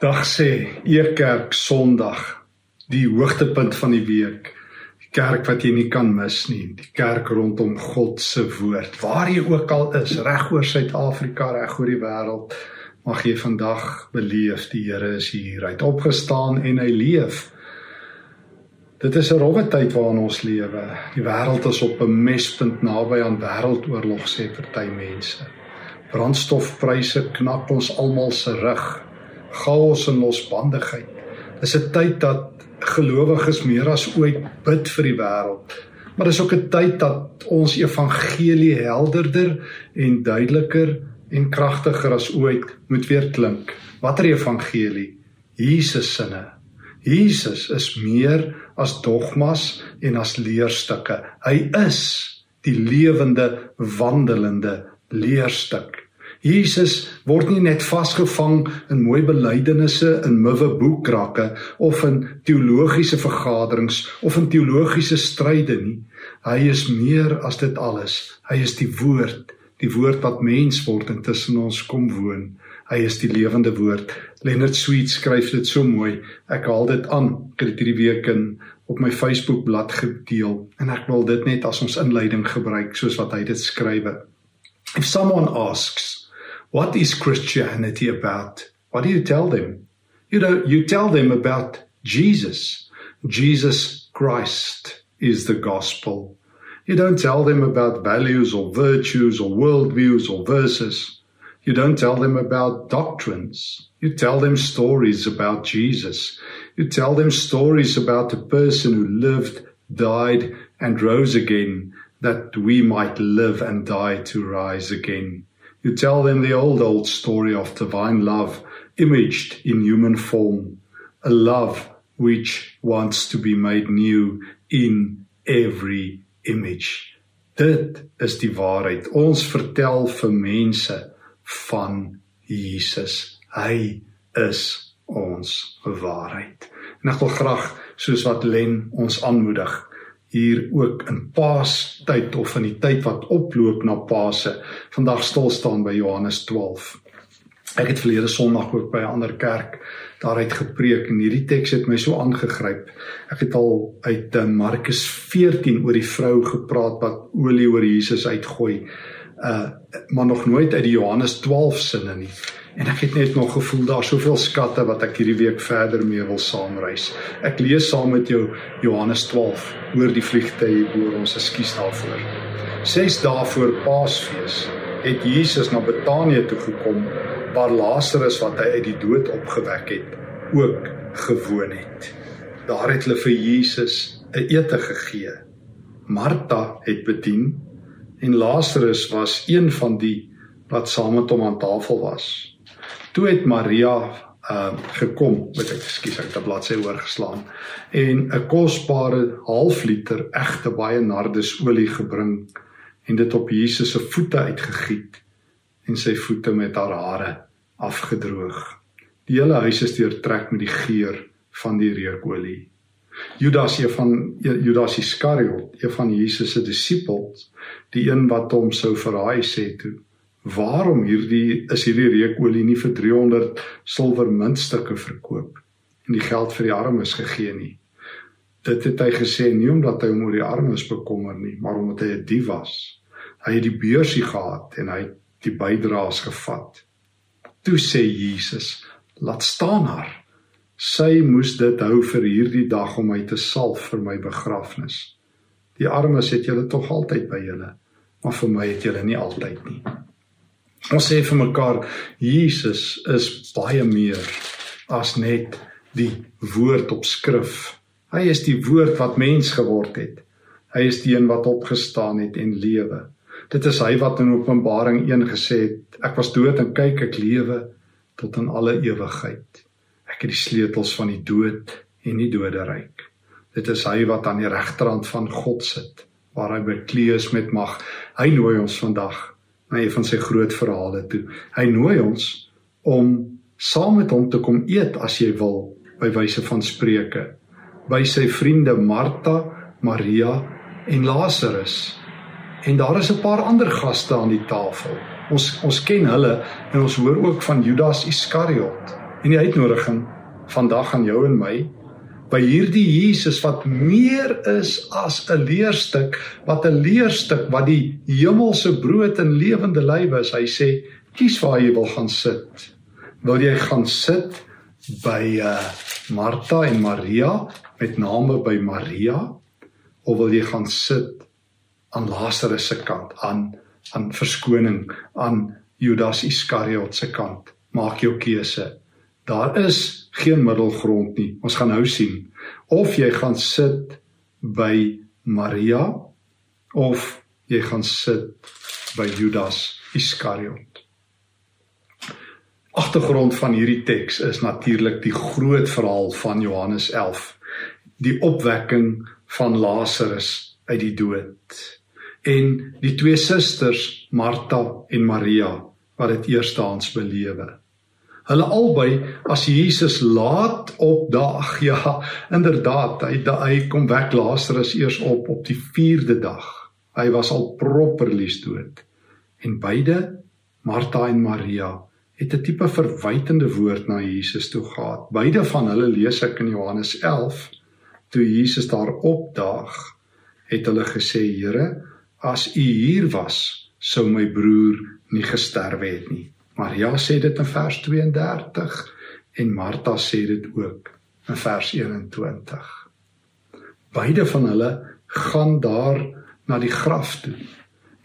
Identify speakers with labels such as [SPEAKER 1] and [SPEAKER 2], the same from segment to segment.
[SPEAKER 1] Dag sê Ekerk Sondag, die hoogtepunt van die week. Die kerk wat jy nie kan mis nie, die kerk rondom God se woord. Waar jy ook al is, reg oor Suid-Afrika, reg oor die wêreld, mag jy vandag beleef die Here is hier. Hy het opgestaan en hy leef. Dit is 'n rowwe tyd waarin ons lewe. Die wêreld is op 'n mespunt naby aan wêreldoorlog sê party mense. Brandstofpryse knak ons almal se rug chaos en losbandigheid. Dis 'n tyd dat gelowiges meer as ooit bid vir die wêreld. Maar dis ook 'n tyd dat ons evangelie helderder en duideliker en kragtiger as ooit moet weer klink. Watter evangelie? Jesus sinne. Jesus is meer as dogmas en as leerstukke. Hy is die lewende wandelende leerstuk. Jesus word nie net vasgevang in mooi belydenisse in muwe boekrakke of in teologiese vergaderings of in teologiese stryde nie. Hy is meer as dit alles. Hy is die woord, die woord wat mens word en tussen ons kom woon. Hy is die lewende woord. Leonard Sweet skryf dit so mooi. Ek haal dit aan. Ek het dit hierdie week in op my Facebook bladsy gedeel en ek wil dit net as ons inleiding gebruik soos wat hy dit skrywe. If someone asks What is Christianity about? What do you tell them? You know, you tell them about Jesus. Jesus Christ is the gospel. You don't tell them about values or virtues or worldviews or verses. You don't tell them about doctrines. You tell them stories about Jesus. You tell them stories about the person who lived, died, and rose again, that we might live and die to rise again. You tell them the old, old story of divine love imaged in human form, a love which wants to be made new in every image. Dit is die waarheid. Ons vertel vir mense van Jesus. Hy is ons waarheid. En ek wil graag soos wat Len ons aanmoedig hier ook in Paastyd of in die tyd wat oploop na Paase vandag stil staan by Johannes 12. Ek het verlede Sondag ook by 'n ander kerk daaruit gepreek en hierdie teks het my so aangegryp. Ek het al uit eh, Markus 14 oor die vrou gepraat wat olie oor Jesus uitgooi. Uh maar nog nooit uit die Johannes 12 sinne nie. En ek het net nog gevoel daar soveel skatte wat ek hierdie week verder mee wil saamreis. Ek lees saam met jou Johannes 12 oor die vliegtye oor ons ekskuus daarvoor. Ses dae voor Paasfees het Jesus na Betanië toe gekom waar Lazarus wat hy uit die dood opgewek het ook gewoon het. Daar het hulle vir Jesus 'n ete gegee. Martha het bedien en Lazarus was een van die wat saam met hom aan tafel was. Toe het Maria uh gekom, moet ek ekskuus, ek het 'n bladsy oorgeslaan en 'n kosbare half liter egte baie nardesolie gebring en dit op Jesus se voete uitgegiet en sy voete met haar hare afgedroog. Die hele huis is deurtrek met die geur van die reukolie. Judas een van Judas Iskariot, een van Jesus se disippels, die een wat hom sou verraai sê toe waarom hierdie is hierdie reukolie nie vir 300 silwer muntstukke verkoop en die geld vir die armes gegee nie. Dit het hy gesê nie omdat hy oor die armes bekommer nie, maar omdat hy 'n dief was. Hy het die beursie gehad en hy het die bydraes gevat. Toe sê Jesus, laat staan haar. Sy moes dit hou vir hierdie dag om my te salf vir my begrafnis. Die armes het julle tog altyd by julle, maar vir my het julle nie altyd nie. Ons sê vir mekaar Jesus is baie meer as net die woord op skrif. Hy is die woord wat mens geword het. Hy is die een wat opgestaan het en lewe. Dit is hy wat in Openbaring 1 gesê het: Ek was dood en kyk ek lewe tot in alle ewigheid. Ek het die sleutels van die dood en die doderyk. Dit is hy wat aan die regterhand van God sit, waar hy bekleed is met mag. Hy nooi ons vandag na een van sy groot verhale toe. Hy nooi ons om saam met hom te kom eet as jy wil by wyse van spreuke by sy vriende Martha, Maria en Lazarus. En daar is 'n paar ander gaste aan die tafel. Ons ons ken hulle en ons hoor ook van Judas Iskariot. En die uitnodiging vandag aan jou en my by hierdie Jesus wat meer is as 'n leerstuk, wat 'n leerstuk wat die hemelse brood en lewende lywe is. Hy sê, kies waar jy wil gaan sit. Wil jy gaan sit by uh Martha en Maria met name by Maria of wil jy gaan sit aan Lazarus se kant aan aan verskoning aan Judas Iskariot se kant? Maak jou keuse. Daar is geen middelgrond nie. Ons gaan nou sien of jy gaan sit by Maria of jy gaan sit by Judas Iskariot. Agtergrond van hierdie teks is natuurlik die groot verhaal van Johannes 11, die opwekking van Lazarus uit die dood en die twee susters Martha en Maria wat dit eerstehands belewe. Hulle albei as Jesus laat opdaag. Ja, inderdaad, hy hy kom wek Lazarus eers op op die 4de dag. Hy was al properly dood. En beide, Martha en Maria, het 'n tipe verwytende woord na Jesus toe gehad. Beide van hulle lees ek in Johannes 11 toe Jesus daar opdaag, het hulle gesê: "Here, as U hier was, sou my broer nie gesterwe het nie." Maria sê dit in vers 32 en Martha sê dit ook in vers 21. Beide van hulle gaan daar na die graf toe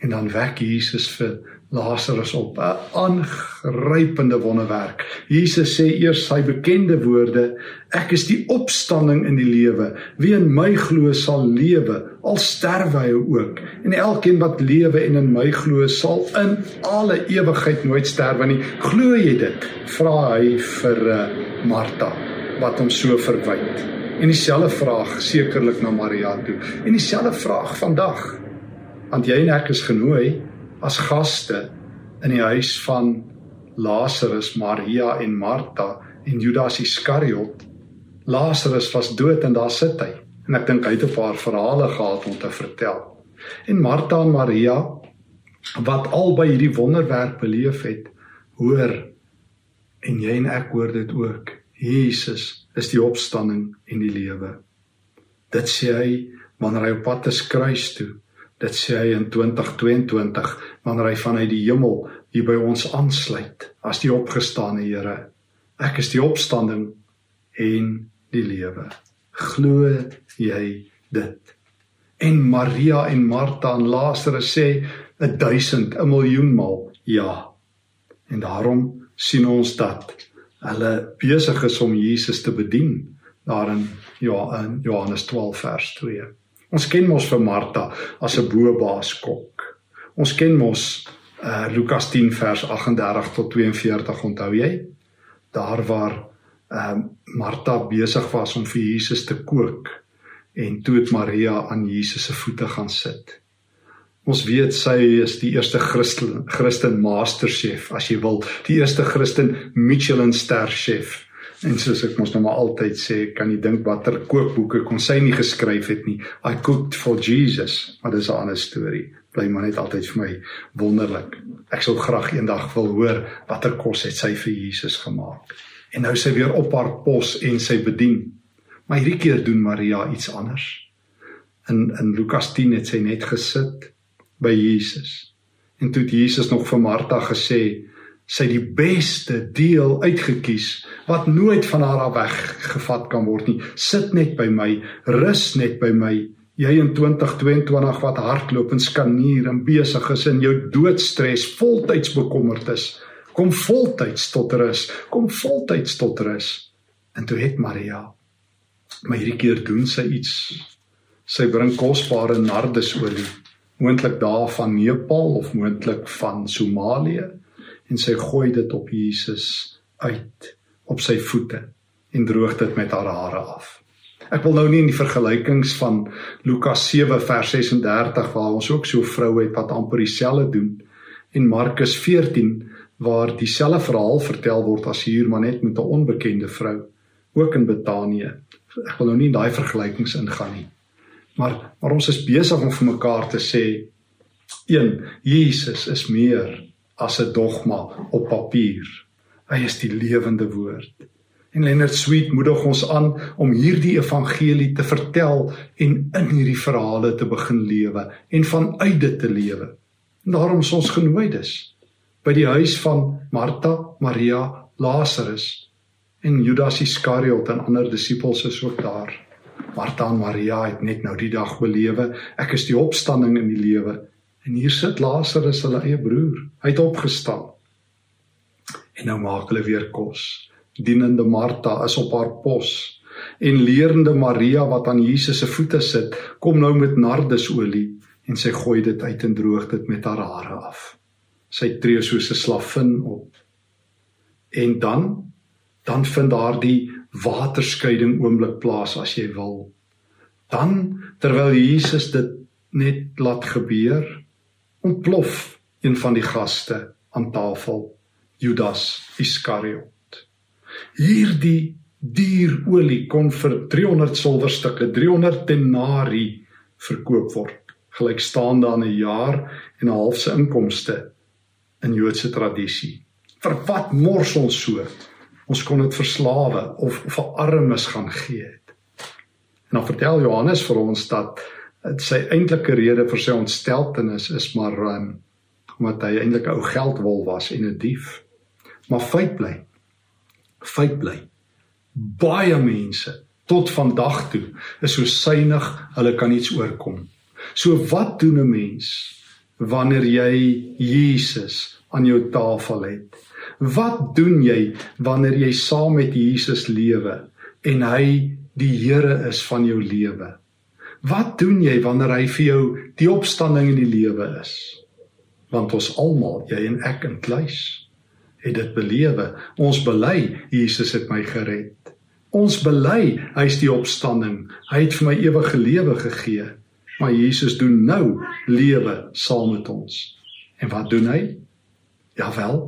[SPEAKER 1] en dan wek Jesus vir Lazarus op 'n aangrypende wonderwerk. Jesus sê eers sy bekende woorde: Ek is die opstanding in die lewe. Wie in my glo sal lewe al sterwe hy ook. En elkeen wat lewe en in my glo sal in alle ewigheid nooit sterwe nie. Glo jy dit? Vra hy vir uh, Martha wat hom so verwyd. En dieselfde vraag sekerlik na Maria toe. En dieselfde vraag vandag. Want jy en ek is genooi as gaste in die huis van Lazarus, Maria en Martha en Judas Iskariot. Lazarus was dood en daar sit hy. En ek dink hy het 'n paar verhale gehad om te vertel. En Martha en Maria wat albei hierdie wonderwerk beleef het, hoor en jy en ek hoor dit ook. Jesus is die opstanding en die lewe. Dit sê hy wanneer hy op pad is kruis toe Dit sê hy in 2022 wanneer hy vanuit die hemel hier by ons aansluit as die opgestane Here. Ek is die opstanding en die lewe. Glo jy dit? En Maria en Martha en Lazarus sê 'n 1000, 'n miljoen maal ja. En daarom sien ons dat hulle besig is om Jesus te bedien daarin ja in Johannes 12 vers 2. Ons ken mos vir Martha as 'n boebaaskok. Ons ken mos uh Lukas 10 vers 38 tot 42 onthou jy? Daar waar ehm uh, Martha besig was om vir Jesus te kook en toe het Maria aan Jesus se voete gaan sit. Ons weet sy is die eerste Christen Christen masterchef as jy wil, die eerste Christen Michelin ster chef. En soos ek mos nou maar altyd sê, kan jy dink watter kookboeke kon sy nie geskryf het nie. I cooked for Jesus, maar dis 'n ander storie. Bly maar net altyd vir my wonderlik. Ek sou graag eendag wil hoor watter kos het sy vir Jesus gemaak. En nou sy weer op haar pos en sy bedien. Maar hierdie keer doen Maria iets anders. In in Lukas 10 het sy net gesit by Jesus. En toe het Jesus nog vir Martha gesê, sy die beste deel uitgekies wat nooit van haar af weggevat kan word nie. Sit net by my, rus net by my. Jy in 2022 wat hardloop en skanier en besig is in jou doodstres, voltyds bekommerd is, kom voltyds tot rus, kom voltyds tot rus. En toe het Maria maar hierdie keer doen sy iets. Sy bring kosbare nardesolie, moontlik daar van Nepal of moontlik van Somalië en sy gooi dit op Jesus uit op sy voete en droog dit met haar hare af. Ek wil nou nie in die vergelykings van Lukas 7 vers 36 waar ons ook so vroue het wat amper dieselfde doen en Markus 14 waar dieselfde verhaal vertel word as hier maar net met 'n onbekende vrou ook in Betanië. Ek wil nou nie in daai vergelykings ingaan nie. Maar maar ons is besig om vir mekaar te sê een Jesus is meer as 'n dogma op papier. Hy is die lewende woord. En Leonard Sweet moedig ons aan om hierdie evangelie te vertel en in hierdie verhale te begin lewe en vanuit dit te lewe. En daarom is ons genooi dus by die huis van Martha, Maria, Lazarus en Judas Iskariot en ander disippels is ook daar. Martha en Maria het net nou die dag belewe, ek is die opstanding in die lewe. En hier sit Lazarus, hulle eie broer. Hy het opgestaan. En nou maak hulle weer kos dienende Martha is op haar pos en leerende Maria wat aan Jesus se voete sit, kom nou met nardesolie en sy gooi dit uit en droog dit met haar hare af. Sy tree soos 'n slavin op. En dan dan vind daar die waterskeiding oomblik plaas as jy wil. Dan terwyl Jesus dit net laat gebeur, ontplof een van die gaste aan tafel, Judas Iskariot. Hierdie dierolie kon vir 300 silwerstukke, 300 denari verkoop word, gelykstaande aan 'n jaar en 'n half se inkomste in Joodse tradisie. Vir wat mors ons so? Ons kon dit verslawe of vir armes gaan gee. En dan vertel Johannes vir ons dat sy eintlike rede vir sy ontsteltenis is maar um, omdat hy eintlik 'n ou geldwol was en 'n dief. Maar feit bly, feit bly. Baie mense tot vandag toe is so synig, hulle kan iets oorkom. So wat doen 'n mens wanneer jy Jesus aan jou tafel het? Wat doen jy wanneer jy saam met Jesus lewe en hy die Here is van jou lewe? Wat doen jy wanneer hy vir jou die opstanding in die lewe is? Want ons almal, jy en ek in kluis het dit belewe. Ons bely Jesus het my gered. Ons bely hy is die opstanding. Hy het vir my ewige lewe gegee. Maar Jesus doen nou lewe saam met ons. En wat doen hy? Jawel,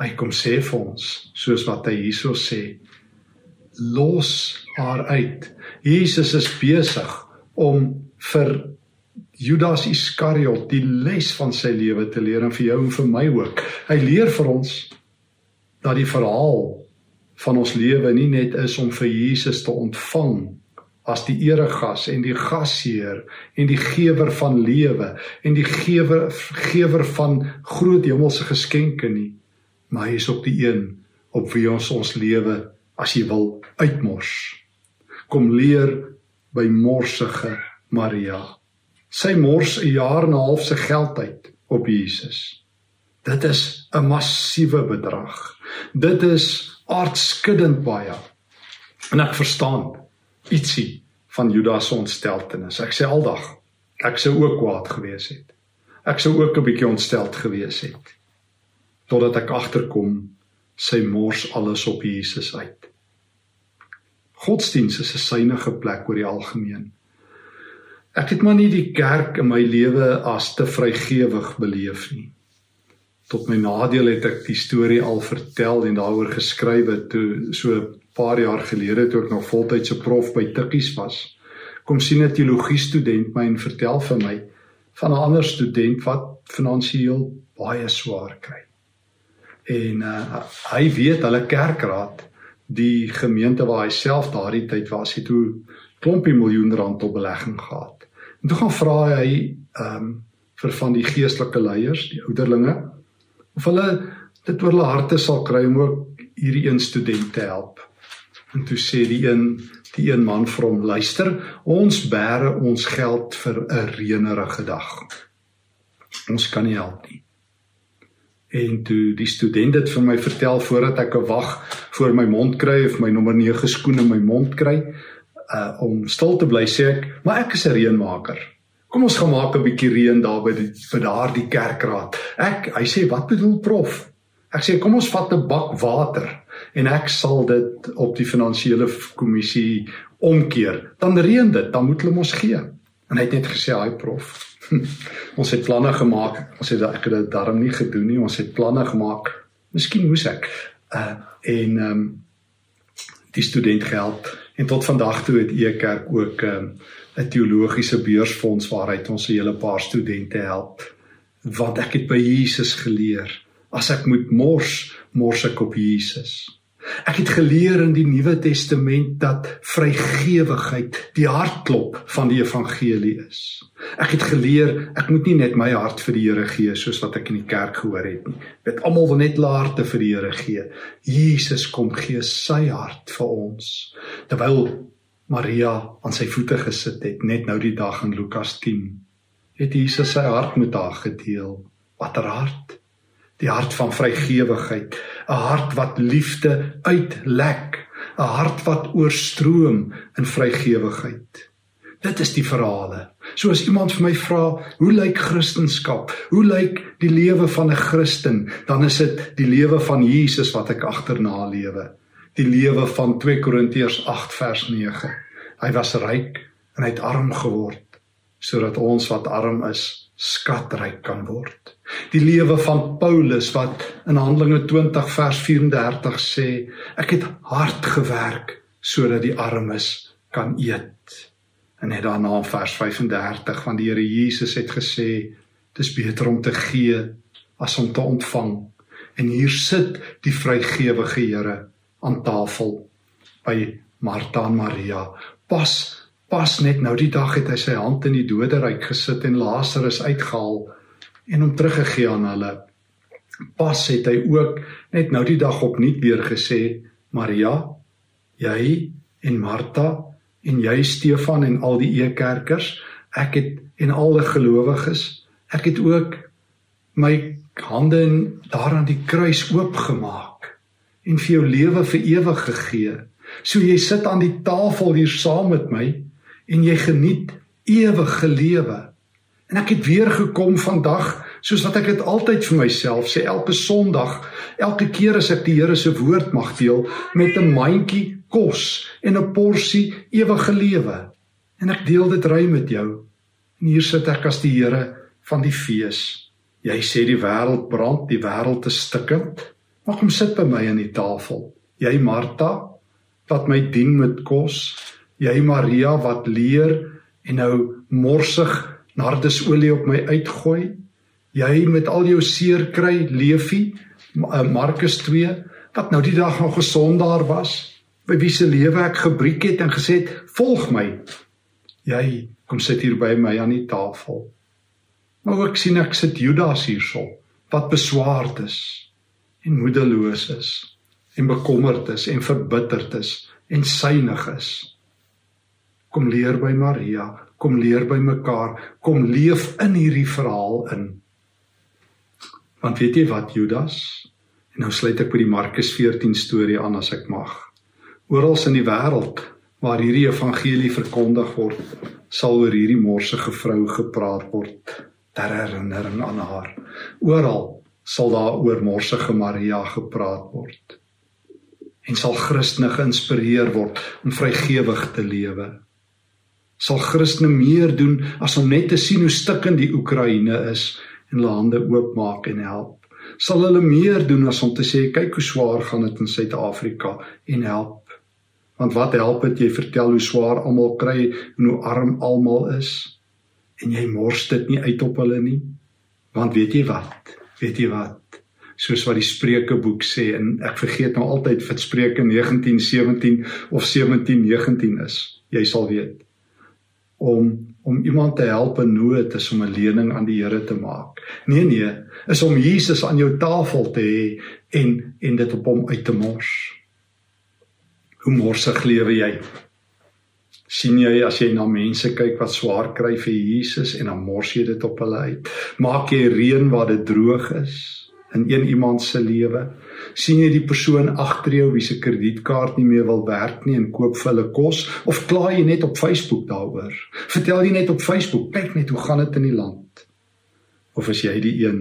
[SPEAKER 1] hy kom sê vir ons soos wat hy hierso sê. Los haar uit. Jesus is besig om vir Judas Iskariot die les van sy lewe te leer en vir jou en vir my ook. Hy leer vir ons dat die verhaal van ons lewe nie net is om vir Jesus te ontvang as die eregas en die gasheer en die gewer van lewe en die gewer gewer van groot hemelse geskenke nie maar hy is op die een op wie ons ons lewe as jy wil uitmors kom leer by morsige Maria sy mors 'n jaar en 'n half se geld uit op Jesus Dit is 'n massiewe bedrag. Dit is aardskuddend baie. En ek verstaan ietsie van Judas se ontsteltenis. Ek sê aldag, ek sou ook kwaad gewees het. Ek sou ook 'n bietjie ontsteld gewees het totdat ek agterkom sy mors alles op Jesus uit. Godsdienst is 'n synige plek oor die algemeen. Ek het maar nie die kerk in my lewe as te vrygewig beleef nie tot my nadeel het ek die storie al vertel en daaroor geskrywe toe so 'n paar jaar gelede toe ek nog voltydse prof by Tikkies was. Kom sien 'n teologie student my en vertel vir my van 'n ander student wat finansiëel baie swaar kry. En uh, hy weet hulle kerkraad die gemeente waar hy self daardie tyd was, het toe klompie miljoen rand op belegging gehad. En toe gaan vra hy ehm um, vir van die geestelike leiers, die ouderlinge, of hulle dit oor hulle harte sal kry om ook hierdie een student te help. En toe sê die een die een man vir hom: "Luister, ons bære ons geld vir 'n reënerige dag. Ons kan nie help nie." En toe die student dit vir my vertel voordat ek 'n wag voor my mond kry of my nommer 9 skoen in my mond kry, uh om stil te bly sê ek, "Maar ek is 'n reënmaker." Kom ons gaan maak 'n bietjie reën daar by die vir daardie kerkraad. Ek hy sê wat bedoel prof? Ek sê kom ons vat 'n bak water en ek sal dit op die finansiële kommissie omkeer. Dan reën dit, dan moet hulle mos gee. En hy het net gesê, "Haai prof. ons het planne gemaak. Ons het ek het dit darm nie gedoen nie. Ons het planne gemaak. Miskien moes ek uh en ehm um, die student gehelp en tot vandag toe het Ekerk ook ehm um, 'n teologiese beursfonds waaruit ons 'n hele paar studente help want ek het by Jesus geleer as ek moet mors mors ek op Jesus. Ek het geleer in die Nuwe Testament dat vrygewigheid die hartklop van die evangelie is. Ek het geleer ek moet nie net my hart vir die Here gee soos wat ek in die kerk gehoor het nie. Dit almal wil net laarte vir die Here gee. Jesus kom gee sy hart vir ons. Terwyl Maria aan sy voete gesit het net nou die dag in Lukas 10, het Jesus sy hart met haar gedeel. Watter hart? Die hart van vrygewigheid, 'n hart wat liefde uitlek, 'n hart wat oorstroom in vrygewigheid. Dit is die verhale. So as iemand vir my vra, hoe lyk Christendom? Hoe lyk die lewe van 'n Christen? Dan is dit die lewe van Jesus wat ek agterna lewe. Die lewe van 2 Korintiërs 8 vers 9. Hy was ryk en hy het arm geword sodat ons wat arm is skatryk kan word. Die lewe van Paulus wat in Handelinge 20 vers 34 sê, ek het hard gewerk sodat die armes kan eet. En net daarna in vers 35 van die Here Jesus het gesê, dis beter om te gee as om te ontvang. En hier sit die vrygewige Here aan tafel by Martha en Maria. Pas Pas net nou die dag het hy sy hand in die doderyk gesit en Lazarus uitgehaal en hom teruggegee aan hulle. Pas het hy ook net nou die dag opnuut weer gesê, Maria, jy en Martha en jy Stefan en al die eekerkers, ek het en al die gelowiges, ek het ook my hande daar aan die kruis oopgemaak en vir jou lewe vir ewig gegee. So jy sit aan die tafel hier saam met my en jy geniet ewige lewe. En ek het weer gekom vandag soos wat ek dit altyd vir myself sê elke Sondag, elke keer as ek die Here se woord mag deel met 'n mandjie kos en 'n porsie ewige lewe. En ek deel dit ry met jou. En hier sit ek as die Here van die fees. Jy sê die wêreld brand, die wêreld is stikkend. Maar kom sit by my aan die tafel. Jy Martha wat my dien met kos jy Maria wat leer en nou morsig nardesolie op my uitgooi. Jy met al jou seer kry Leefie eh, Markus 2 wat nou die dag nog gesond daar was by wie se lewe ek gebreek het en gesê het volg my. Jy kom sit hier by my aan die tafel. Maar ek sien ek sit Judas hierso wat beswaard is en moedeloos is en bekommerd is en verbitterd is en synig is. Kom leer by Maria, kom leer by mekaar, kom leef in hierdie verhaal in. Want weet jy wat Judas? En nou sluit ek by die Markus 14 storie aan as ek mag. Oral in die wêreld waar hierdie evangelie verkondig word, sal oor hierdie morsige vrou gepraat word ter herinnering aan haar. Oral sal daar oor morsige Maria gepraat word. En sal Christene geïnspireer word om vrygewig te lewe sal Christene meer doen as om net te sien hoe stikkend die Oekraïne is en hulle hande oopmaak en help. Sal hulle meer doen as om te sê kyk hoe swaar gaan dit in Suid-Afrika en help. Want wat help dit jy vertel hoe swaar almal kry en hoe arm almal is en jy mors dit nie uit op hulle nie? Want weet jy wat? Weet jy wat? soos wat die Spreukeboek sê en ek vergeet nou altyd vir Spreuke 19:17 of 17:19 is. Jy sal weet om om iemand te help in nood is om 'n lening aan die Here te maak. Nee nee, is om Jesus aan jou tafel te hê en en dit op hom uit te mors. Hoe morsig lewe jy? sien jy as jy na mense kyk wat swaar kry vir Jesus en dan mors jy dit op hulle uit. Maak jy reën waar dit droog is? In een iemand se lewe? sien jy die persoon agter jou wie se kredietkaart nie meer wil werk nie en koop vir hulle kos of kla jy net op Facebook daaroor? Vertel jy net op Facebook, kyk net hoe gaan dit in die land? Of is jy die een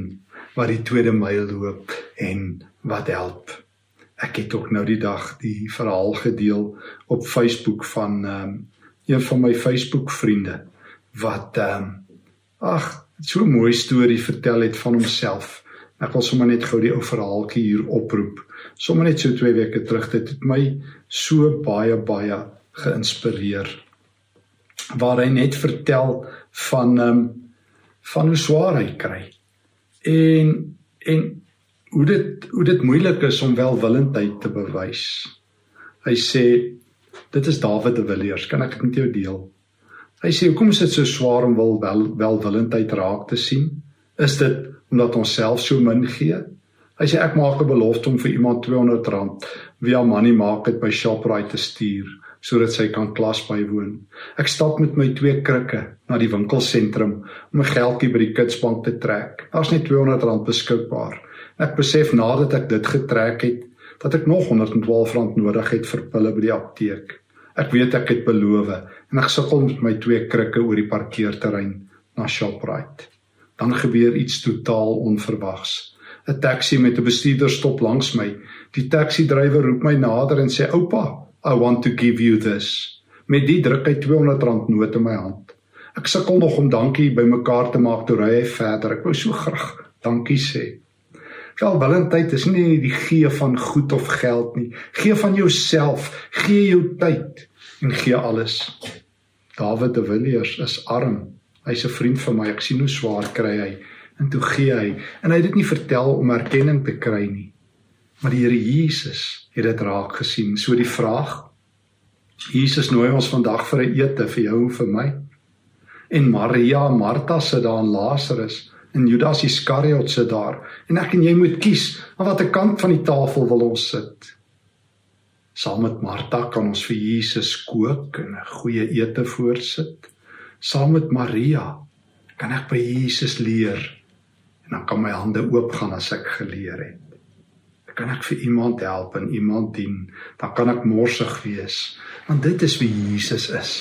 [SPEAKER 1] wat die tweede myl loop en wat help? Ek het ook nou die dag die verhaal gedeel op Facebook van um, een van my Facebook vriende wat ehm um, ag, so 'n mooi storie vertel het van homself Ek wil sommer net gou die ou verhaaltjie hier oproep. Sommige net so 2 weke terug dit het my so baie baie geïnspireer. Waar hy net vertel van ehm um, van hoe swaar hy kry. En en hoe dit hoe dit moeilik is om welwillendheid te bewys. Hy sê dit is Dawid de Villiers, kan ek dit met jou deel? Hy sê hoekom is dit so swaar om wel, wel welwillendheid raak te sien? Is dit omdat ons self so min gee? Hy sê ek maak 'n belofte om vir iemand R200 via Money Market by Shoprite te stuur sodat sy kan klas bywoon. Ek stap met my twee krikke na die winkelsentrum om 'n geldjie by die kitsbank te trek. Daar's net R200 beskikbaar. Ek besef nadat ek dit getrek het dat ek nog R112 nodig het vir pille by die apteek. Ek weet ek het beloof en ek sukkel met my twee krikke oor die parkeerterrein na Shoprite. Dan gebeur iets totaal onverwags. 'n Taxi met 'n bestuurder stop langs my. Die taxi-drywer roep my nader en sê: "Oupa, I want to give you this." Met dit druk hy R200 noot in my hand. Ek sukkel nog om dankie bymekaar te maak toe ry hy verder. Ek wou so graag dankie sê. Welwillendheid is nie die gee van goed of geld nie. Gee van jouself, gee jou tyd en gee alles. Dawid de Villiers is arm. Hy's 'n vriend van my. Ek sien hoe swaar kry hy en toe gee hy. En hy het dit nie vertel om erkenning te kry nie. Maar die Here Jesus het dit raak gesien. So die vraag Jesus nooi ons vandag vir 'n ete vir jou en vir my. En Maria, Martha sit daar en Lazarus en Judas Iskariot sit daar en ek en jy moet kies aan watter kant van die tafel wil ons sit. Saam met Martha kan ons vir Jesus kook en 'n goeie ete voorsit. Saam met Maria kan ek by Jesus leer en dan kan my hande oop gaan as ek geleer het. Dan kan ek vir iemand help en iemand dien. Dan kan ek morsig wees want dit is wie Jesus is.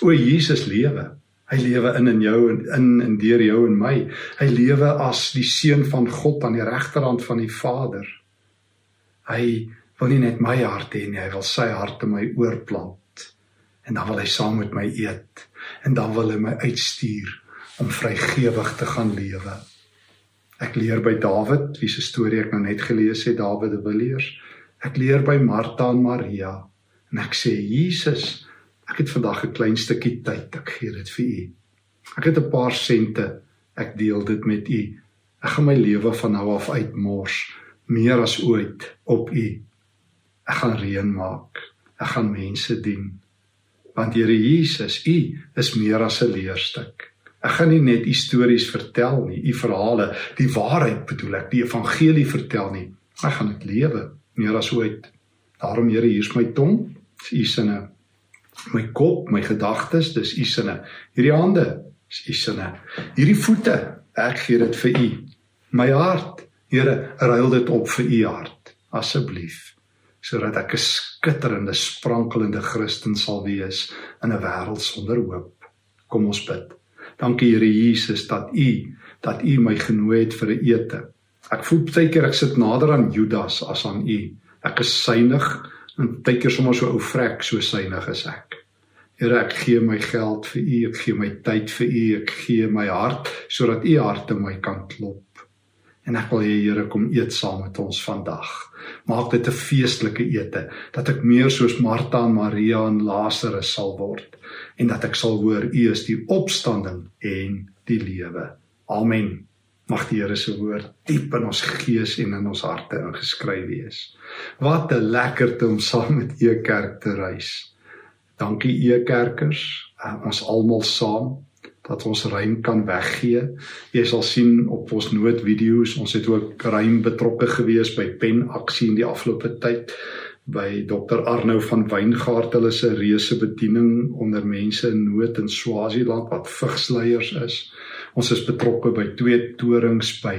[SPEAKER 1] O Jesus lewe. Hy lewe in in jou en in en deur jou en my. Hy lewe as die seun van God aan die regterhand van die Vader. Hy wil nie net my hart hê nie, hy wil sy hart in my oorplant. En dan wil hy saam met my eet en dan wil hy my uitstuur om vrygewig te gaan lewe. Ek leer by Dawid, wie se storie ek nou net gelees het, Dawid de Villiers. Ek leer by Martha en Maria en ek sê Jesus Ek het vandag 'n klein stukkie tyd. Ek gee dit vir u. Ek het 'n paar sente. Ek deel dit met u. Ek gaan my lewe van nou af uitmors meer as ooit op u. Ek gaan reën maak. Ek gaan mense dien. Want Here Jesus, u is meer as 'n leerstuk. Ek gaan nie net stories vertel nie, u verhale, die waarheid bedoel ek, die evangelie vertel nie. Ek gaan dit lewe meer as ooit. Daarom Here, hier's my tong, u sinne my kop, my gedagtes, dis u sinne. Hierdie hande is u sinne. Hierdie voete, ek gee dit vir u. My hart, Here, ruil dit op vir u hart asseblief sodat ek 'n skitterende sprankelende Christen sal wees in 'n wêreld sonder hoop. Kom ons bid. Dankie Here Jesus dat u dat u my genooi het vir 'n ete. Ek voel baie keer ek sit nader aan Judas as aan u. Ek is suinig en baie keer sommer so ou vrek so synig is ek. Here, ek gee my geld vir U, ek gee my tyd vir U, ek gee my hart sodat U hart in my kan klop. En ek wil hê Here kom eet saam met ons vandag. Maak dit 'n feestelike ete dat ek meer soos Martha en Maria en Lazarus sal word en dat ek sal hoor U is die opstanding en die lewe. Amen. Mag die Here se woord diep in ons gees en in ons harte ingeskryf wees. Wat 'n lekkerte om saam met u kerk te reis. Dankie e kerkers, uh, ons almal saam dat ons ruim kan weggee. Jy sal sien op ons noodvideo's, ons het ook ruim betrokke gewees by pen aksie in die afgelope tyd by Dr Arnou van Wyngaard hulle se reuse bediening onder mense in nood in Swaziland wat vigsleiers is. Ons is betrokke by twee torings by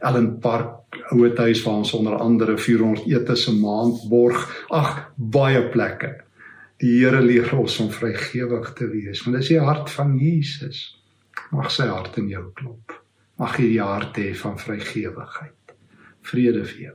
[SPEAKER 1] Ellen Park ouetehuis waar ons onder andere 400 etes 'n maand borg. Ag, baie plekke. Die Here leer ons om vrygewig te wees, want dis die hart van Jesus. Mag sy hart in jou klop. Mag jy die hart hê van vrygewigheid. Vrede vir jou.